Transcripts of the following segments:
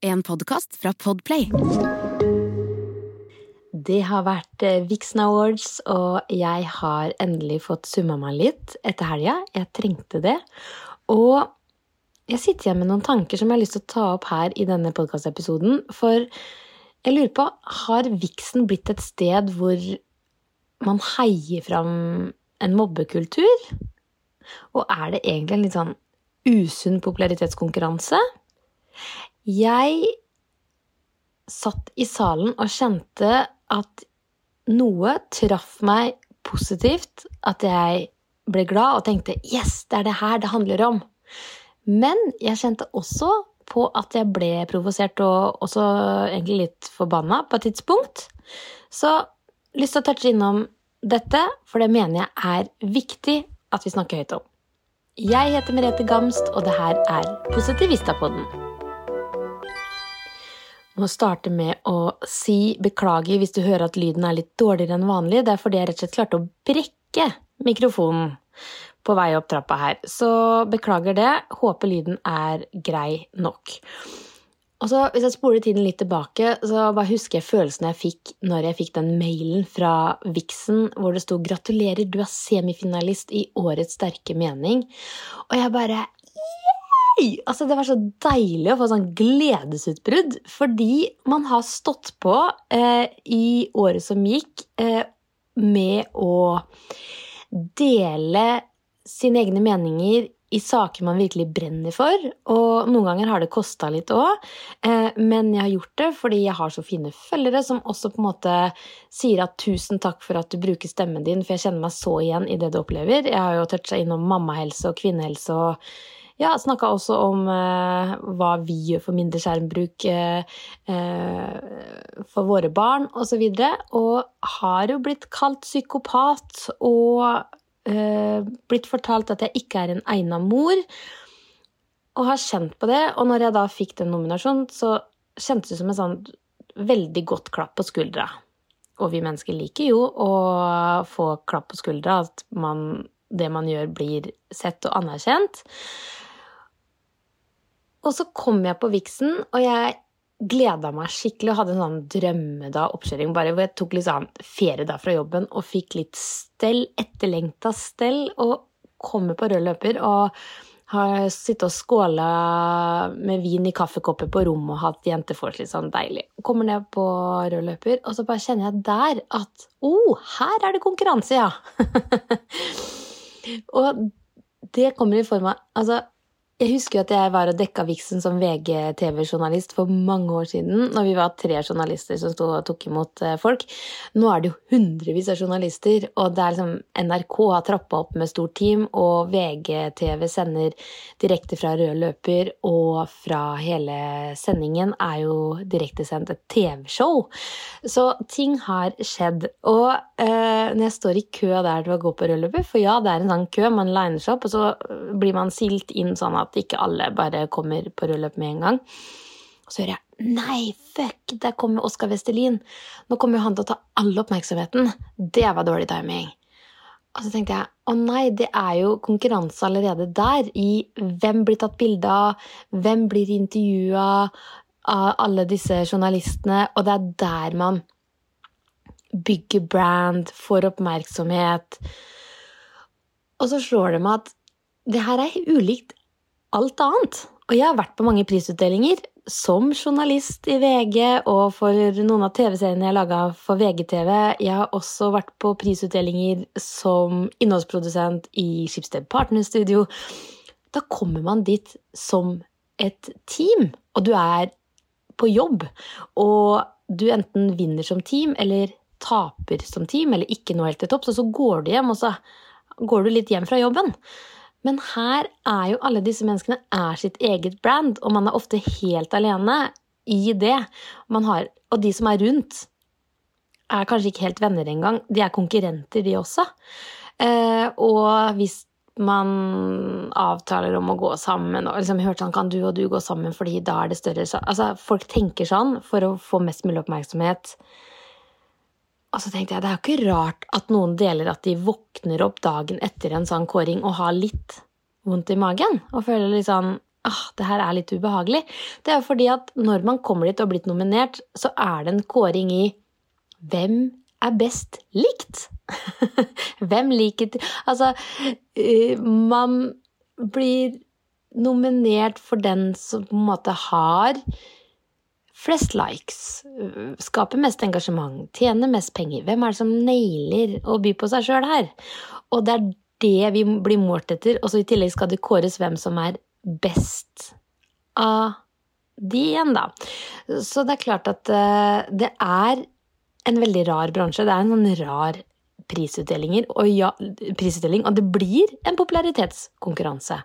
En podkast fra Podplay. Det har vært eh, Vixen Awards, og jeg har endelig fått summa meg litt etter helga. Jeg trengte det. Og jeg sitter igjen med noen tanker som jeg har lyst til å ta opp her i denne podkastepisoden. For jeg lurer på, har Vixen blitt et sted hvor man heier fram en mobbekultur? Og er det egentlig en litt sånn usunn popularitetskonkurranse? Jeg satt i salen og kjente at noe traff meg positivt. At jeg ble glad og tenkte 'yes, det er det her det handler om'. Men jeg kjente også på at jeg ble provosert og også egentlig litt forbanna på et tidspunkt. Så lyst til å touche innom dette, for det mener jeg er viktig at vi snakker høyt om. Jeg heter Merete Gamst, og det her er Positivistapodden. Må starte med å si beklager hvis du hører at lyden er litt dårligere enn vanlig. Det er fordi jeg rett og slett klarte å brekke mikrofonen på vei opp trappa her. Så beklager det. Håper lyden er grei nok. Og så Hvis jeg spoler tiden litt tilbake, så bare husker jeg følelsen jeg fikk når jeg fikk den mailen fra Vixen hvor det sto 'Gratulerer, du er semifinalist i Årets sterke mening'. Og jeg bare Altså, det var så deilig å få sånn gledesutbrudd, fordi man har stått på eh, i året som gikk, eh, med å dele sine egne meninger i saker man virkelig brenner for. Og noen ganger har det kosta litt òg, eh, men jeg har gjort det fordi jeg har så fine følgere som også på en måte sier at 'tusen takk for at du bruker stemmen din', for jeg kjenner meg så igjen i det du opplever. Jeg har jo toucha innom mammahelse og kvinnehelse og ja, snakka også om eh, hva vi gjør for mindre skjermbruk eh, eh, for våre barn osv. Og, så og har jo blitt kalt psykopat og eh, blitt fortalt at jeg ikke er en egna mor. Og har kjent på det. Og når jeg da fikk den nominasjonen, så kjentes det som en sånn veldig godt klapp på skuldra. Og vi mennesker liker jo å få klapp på skuldra, at man, det man gjør, blir sett og anerkjent. Og så kom jeg på Vixen, og jeg gleda meg skikkelig og hadde en sånn drømmedag oppkjøring bare hvor jeg tok litt sånn ferie da fra jobben og fikk litt stell, etterlengta stell, og kommer på rød løper og har sittet og skåla med vin i kaffekopper på rommet og hatt jentefors litt sånn deilig. Kommer ned på rød løper, og så bare kjenner jeg der at Å, oh, her er det konkurranse, ja! og det kommer i form av Altså, jeg husker at jeg var og dekka viksen som VGTV-journalist for mange år siden, når vi var tre journalister som tok imot eh, folk. Nå er det jo hundrevis av journalister, og det er liksom NRK har trappa opp med stort team, og VGTV sender direkte fra rød løper, og fra hele sendingen er jo direktesendt et TV-show. Så ting har skjedd. Og eh, når jeg står i kø der til å gå på rød løper, for ja, det er en sånn kø, man liner seg opp, og så blir man silt inn sånn at at ikke alle bare kommer på rulleløp med en gang. Og så hører jeg Nei, fuck, der kommer Oskar Vestelin! Nå kommer jo han til å ta all oppmerksomheten. Det var dårlig timing. Og så tenkte jeg å nei, det er jo konkurranse allerede der. I hvem blir tatt bilde av, hvem blir intervjua av alle disse journalistene. Og det er der man bygger brand, får oppmerksomhet. Og så slår det meg at det her er ulikt alt annet. Og jeg har vært på mange prisutdelinger som journalist i VG og for noen av TV-seriene jeg laga for VGTV. Jeg har også vært på prisutdelinger som innholdsprodusent i Skipsted Partner Studio. Da kommer man dit som et team, og du er på jobb. Og du enten vinner som team eller taper som team, eller ikke noe helt til topps, og så går du hjem, og så går du litt hjem fra jobben. Men her er jo alle disse menneskene er sitt eget brand, og man er ofte helt alene i det. Har, og de som er rundt, er kanskje ikke helt venner engang. De er konkurrenter, de også. Eh, og hvis man avtaler om å gå sammen og liksom hørt sånn Kan du og du gå sammen fordi da er det større Altså, folk tenker sånn for å få mest mulig oppmerksomhet. Og så tenkte jeg det er jo ikke rart at noen deler at de våkner opp dagen etter en sånn kåring og har litt vondt i magen. Og føler litt sånn ah, det her er litt ubehagelig, det er fordi at når man kommer dit og har blitt nominert, så er det en kåring i hvem er best likt? hvem liker Altså, eh, man blir nominert for den som på en måte har flest likes, skaper mest engasjement, tjener mest penger. Hvem er det som nailer å by på seg sjøl her? Og det er det vi blir målt etter, og så i tillegg skal det kåres hvem som er best av de igjen, da. Så det er klart at uh, det er en veldig rar bransje. Det er en sånn rar prisutdeling, og ja, prisutdeling, og det blir en popularitetskonkurranse.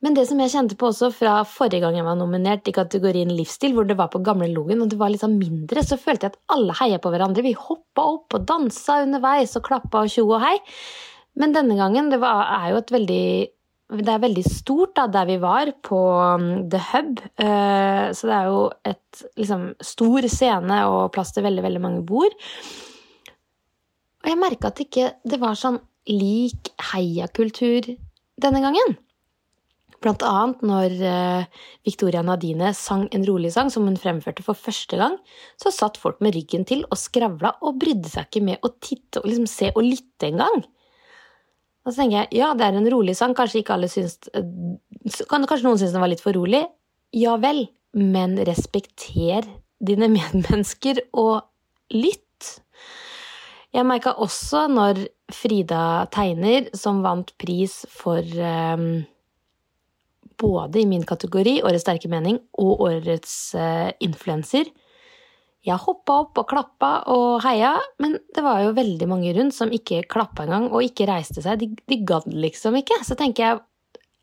Men det som jeg kjente på også fra forrige gang jeg var nominert i kategorien livsstil, hvor det var på gamle Logen, og det var litt sånn mindre, så følte jeg at alle heia på hverandre. Vi hoppa opp og dansa underveis og klappa og tjo og hei. Men denne gangen, det var, er jo et veldig det er veldig stort da, der vi var, på um, The Hub. Uh, så det er jo et liksom stor scene og plass til veldig, veldig mange bord. Og jeg merka at det ikke det var sånn lik heiakultur denne gangen. Blant annet når uh, Victoria Nadine sang en rolig sang som hun fremførte for første gang, så satt folk med ryggen til og skravla og brydde seg ikke med å titte og liksom se og lytte engang. Og så tenker jeg ja, det er en rolig sang, kanskje ikke alle syns Kanskje noen syns den var litt for rolig. Ja vel, men respekter dine medmennesker og lytt. Jeg merka også når Frida Tegner, som vant pris for um, både i min kategori, Årets sterke mening, og Årets uh, influenser, jeg hoppa opp og klappa og heia, men det var jo veldig mange rundt som ikke klappa engang og ikke reiste seg. De, de gadd liksom ikke. Så tenker jeg,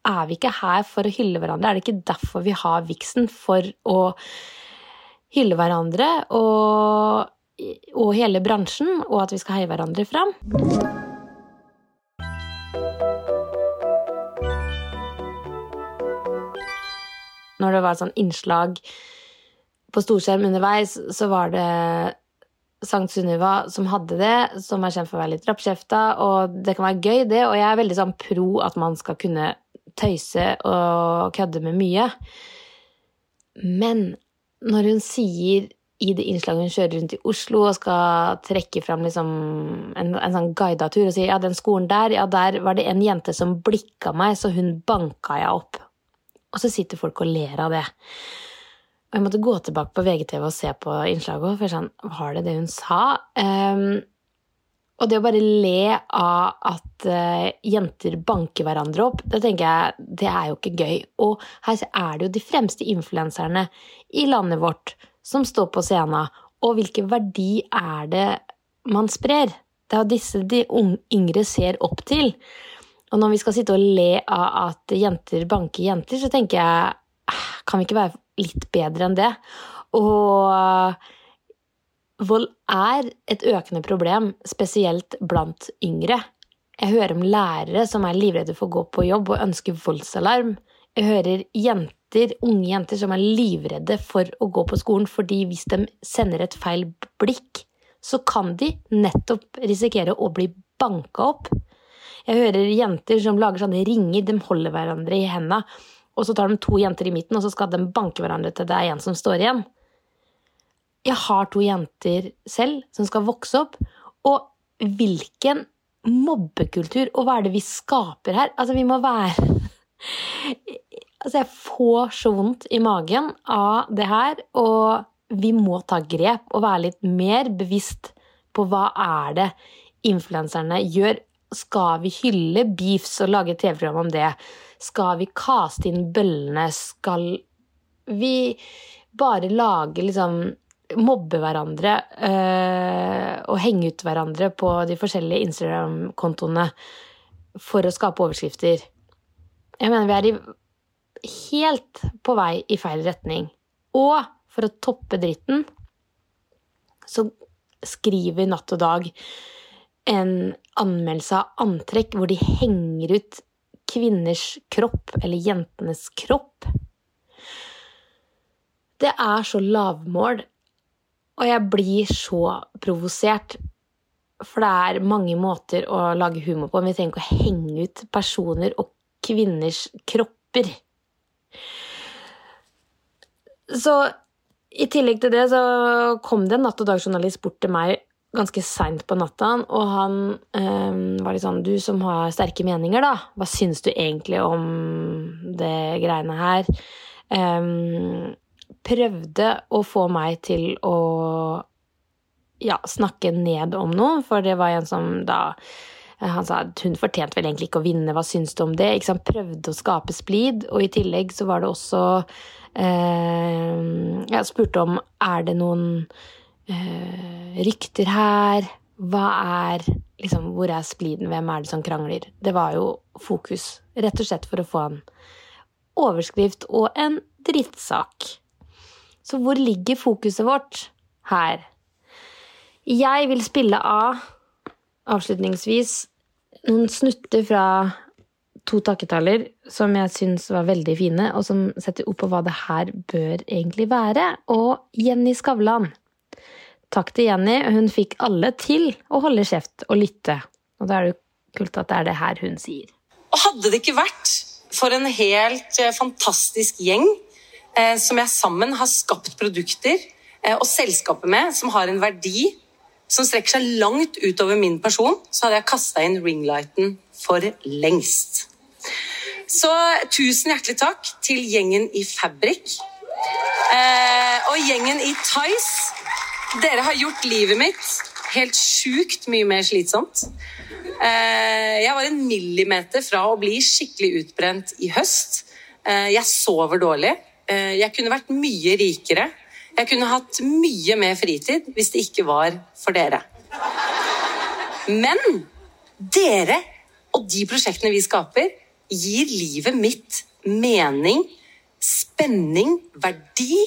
er vi ikke her for å hylle hverandre? Er det ikke derfor vi har viksen? For å hylle hverandre og, og hele bransjen, og at vi skal heie hverandre fram? Når det var sånn innslag på storskjerm underveis så var det Sankt Sunniva som hadde det, som er kjent for å være litt rappkjefta, og det kan være gøy, det, og jeg er veldig sånn pro at man skal kunne tøyse og kødde med mye. Men når hun sier i det innslaget hun kjører rundt i Oslo og skal trekke fram liksom en, en sånn guida og sier ja, den skolen der, ja, der var det en jente som blikka meg, så hun banka jeg opp. Og så sitter folk og ler av det. Og jeg måtte gå tilbake på VGTV og se på innslaget, for sånn, var det det hun sa? Um, og det å bare le av at uh, jenter banker hverandre opp, det tenker jeg, det er jo ikke gøy. Og her er det jo de fremste influenserne i landet vårt som står på scenen. Og hvilken verdi er det man sprer? Det er jo disse de yngre ser opp til. Og når vi skal sitte og le av at jenter banker jenter, så tenker jeg ah, kan vi ikke være litt bedre enn det. Og vold er et økende problem, spesielt blant yngre. Jeg hører om lærere som er livredde for å gå på jobb og ønsker voldsalarm. Jeg hører jenter, unge jenter som er livredde for å gå på skolen fordi hvis de sender et feil blikk, så kan de nettopp risikere å bli banka opp. Jeg hører jenter som lager sånne ringer, de holder hverandre i hendene og så tar de to jenter i midten, og så skal de banke hverandre til det er en som står igjen. Jeg har to jenter selv som skal vokse opp, og hvilken mobbekultur, og hva er det vi skaper her? Altså, vi må være Altså, jeg får så vondt i magen av det her, og vi må ta grep og være litt mer bevisst på hva er det influenserne gjør. Skal vi hylle beefs og lage TV-program om det? Skal vi kaste inn bøllene? Skal vi bare lage liksom Mobbe hverandre øh, og henge ut hverandre på de forskjellige Instagram-kontoene for å skape overskrifter? Jeg mener vi er i, helt på vei i feil retning. Og for å toppe dritten så skriver Natt og Dag en anmeldelse av antrekk hvor de henger ut kvinners kropp, eller jentenes kropp. Det er så lavmål, og jeg blir så provosert. For det er mange måter å lage humor på, men vi trenger ikke å henge ut personer og kvinners kropper. Så i tillegg til det så kom det en Natt og Dag-journalist bort til meg ganske seint på natta, og han um, var litt sånn Du som har sterke meninger, da, hva syns du egentlig om det greiene her? Um, prøvde å få meg til å ja, snakke ned om noe, for det var en som da han sa at hun fortjente vel egentlig ikke å vinne, hva syns du om det? Ikke sant? Prøvde å skape splid, og i tillegg så var det også eh, Jeg spurte om er det noen eh, rykter her? Hva er liksom, Hvor er spliden? Hvem er det som krangler? Det var jo fokus, rett og slett for å få en overskrift og en drittsak. Så hvor ligger fokuset vårt her? Jeg vil spille av avslutningsvis noen snutter fra to takketaller som jeg syns var veldig fine, og som setter ord på hva det her bør egentlig være. Og Jenny Skavlan. Takk til Jenny. Hun fikk alle til å holde kjeft og lytte. Og da er det jo kult at det er det her hun sier. Og hadde det ikke vært for en helt eh, fantastisk gjeng eh, som jeg sammen har skapt produkter eh, og selskaper med, som har en verdi som strekker seg langt utover min person, så hadde jeg kasta inn ringlighten for lengst. Så tusen hjertelig takk til gjengen i Fabrik. Eh, og gjengen i Tice. Dere har gjort livet mitt helt sjukt mye mer slitsomt. Eh, jeg var en millimeter fra å bli skikkelig utbrent i høst. Eh, jeg sover dårlig. Eh, jeg kunne vært mye rikere. Jeg kunne hatt mye mer fritid hvis det ikke var for dere. Men dere og de prosjektene vi skaper, gir livet mitt mening, spenning, verdi.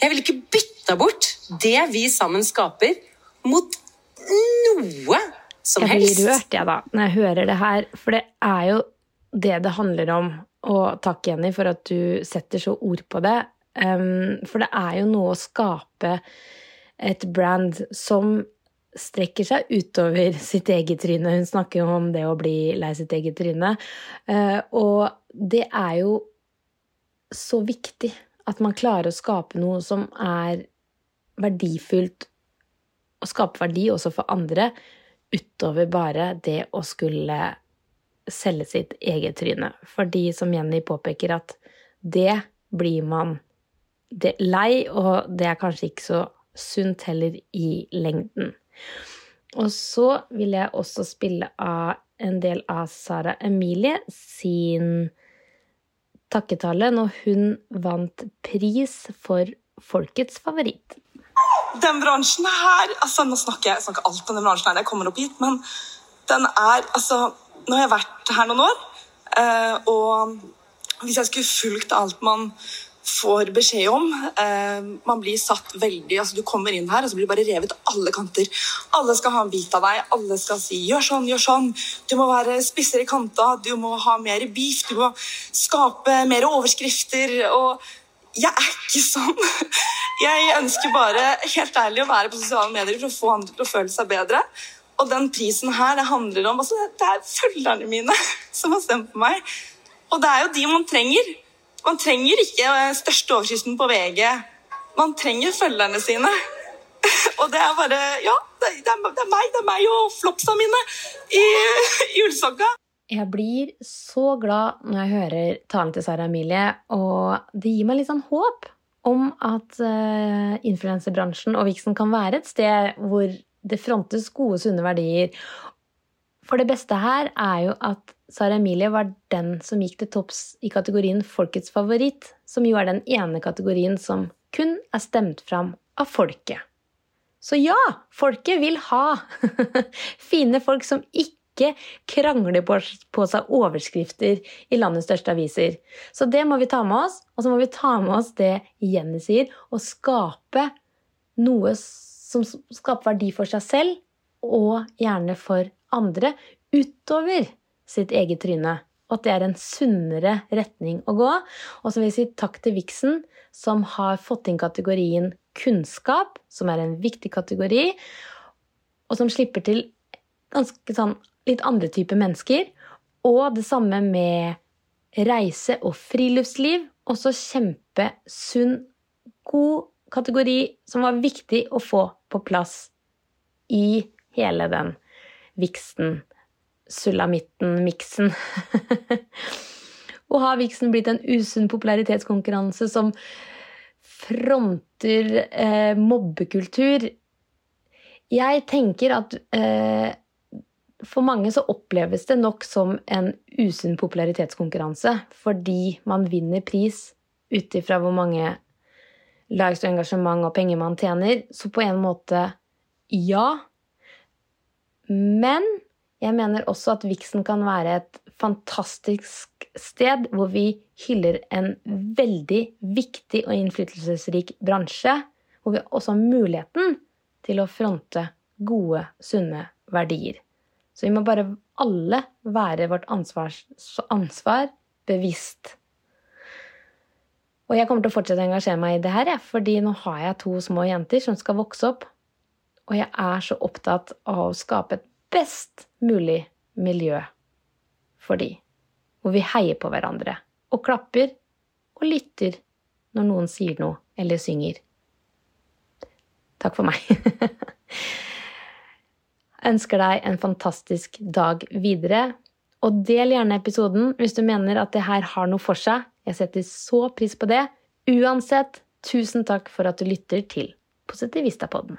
Jeg ville ikke bytta bort det vi sammen skaper, mot noe som helst. Jeg blir rørt, jeg, da, når jeg hører det her. For det er jo det det handler om. Og takk, Jenny, for at du setter så ord på det. For det er jo noe å skape et brand som strekker seg utover sitt eget tryne. Hun snakker jo om det å bli lei sitt eget tryne. Uh, og det er jo så viktig at man klarer å skape noe som er verdifullt, og skape verdi også for andre, utover bare det å skulle selge sitt eget tryne. Fordi, som Jenny påpeker, at det blir man det lei, og det er kanskje ikke så sunt heller i lengden. Og så vil jeg også spille av en del av Sara Emilie sin takketale når hun vant pris for Folkets favoritt. Den bransjen her altså Nå snakker jeg snakker alt om den bransjen her jeg kommer opp hit, men den er altså Nå har jeg vært her noen år, eh, og hvis jeg skulle fulgt alt man får beskjed om. Eh, man blir satt veldig altså Du kommer inn her, og så blir du bare revet alle kanter. Alle skal ha en bit av deg. Alle skal si 'gjør sånn, gjør sånn'. Du må være spissere i kanta, du må ha mer beef, du må skape mer overskrifter. og jeg er ikke sånn. Jeg ønsker bare helt ærlig å være på sosiale medier for å få andre til å føle seg bedre. Og den prisen her, det handler om altså Det er følgerne mine som har stemt på meg. Og det er jo de man trenger. Man trenger ikke eh, største overskriften på VG. Man trenger følgerne sine. Og det er bare Ja, det er, det er meg. Det er meg og flopsa mine i, i ullsokka. Jeg blir så glad når jeg hører talen til Sara Emilie, og det gir meg litt sånn håp om at uh, influenserbransjen og Vixen kan være et sted hvor det frontes gode, sunne verdier. For det beste her er jo at Sara Emilie var den som gikk til topps i kategorien Folkets favoritt, som jo er den ene kategorien som kun er stemt fram av folket. Så ja, folket vil ha fine folk som ikke krangler på, seg overskrifter i landets største aviser. Så det må vi ta med oss, og så må vi ta med oss det Jenny sier, og skape noe som skaper verdi for seg selv, og gjerne for andre, utover sitt eget tryne. Og at det er en sunnere retning å gå. Og så vil jeg si takk til Vixen, som har fått inn kategorien kunnskap, som er en viktig kategori, og som slipper til ganske sånn litt andre typer mennesker. Og det samme med reise og friluftsliv, også kjempesunn, god kategori som var viktig å få på plass i hele den viksten, sulamitten-miksen. Og har viksen blitt en usunn popularitetskonkurranse som fronter eh, mobbekultur? Jeg tenker at eh, for mange så oppleves det nok som en usunn popularitetskonkurranse fordi man vinner pris ut ifra hvor mange likes og engasjement og penger man tjener. Så på en måte ja. Men jeg mener også at Vixen kan være et fantastisk sted hvor vi hyller en veldig viktig og innflytelsesrik bransje. Hvor vi også har muligheten til å fronte gode, sunne verdier. Så vi må bare alle være vårt ansvars, ansvar bevisst. Og jeg kommer til å fortsette å engasjere meg i det her, fordi nå har jeg to små jenter som skal vokse opp. Og jeg er så opptatt av å skape et best mulig miljø for de. Hvor vi heier på hverandre og klapper og lytter når noen sier noe eller synger. Takk for meg. Jeg ønsker deg en fantastisk dag videre. Og del gjerne episoden hvis du mener at det her har noe for seg. Jeg setter så pris på det. Uansett, tusen takk for at du lytter til Positivistapodden.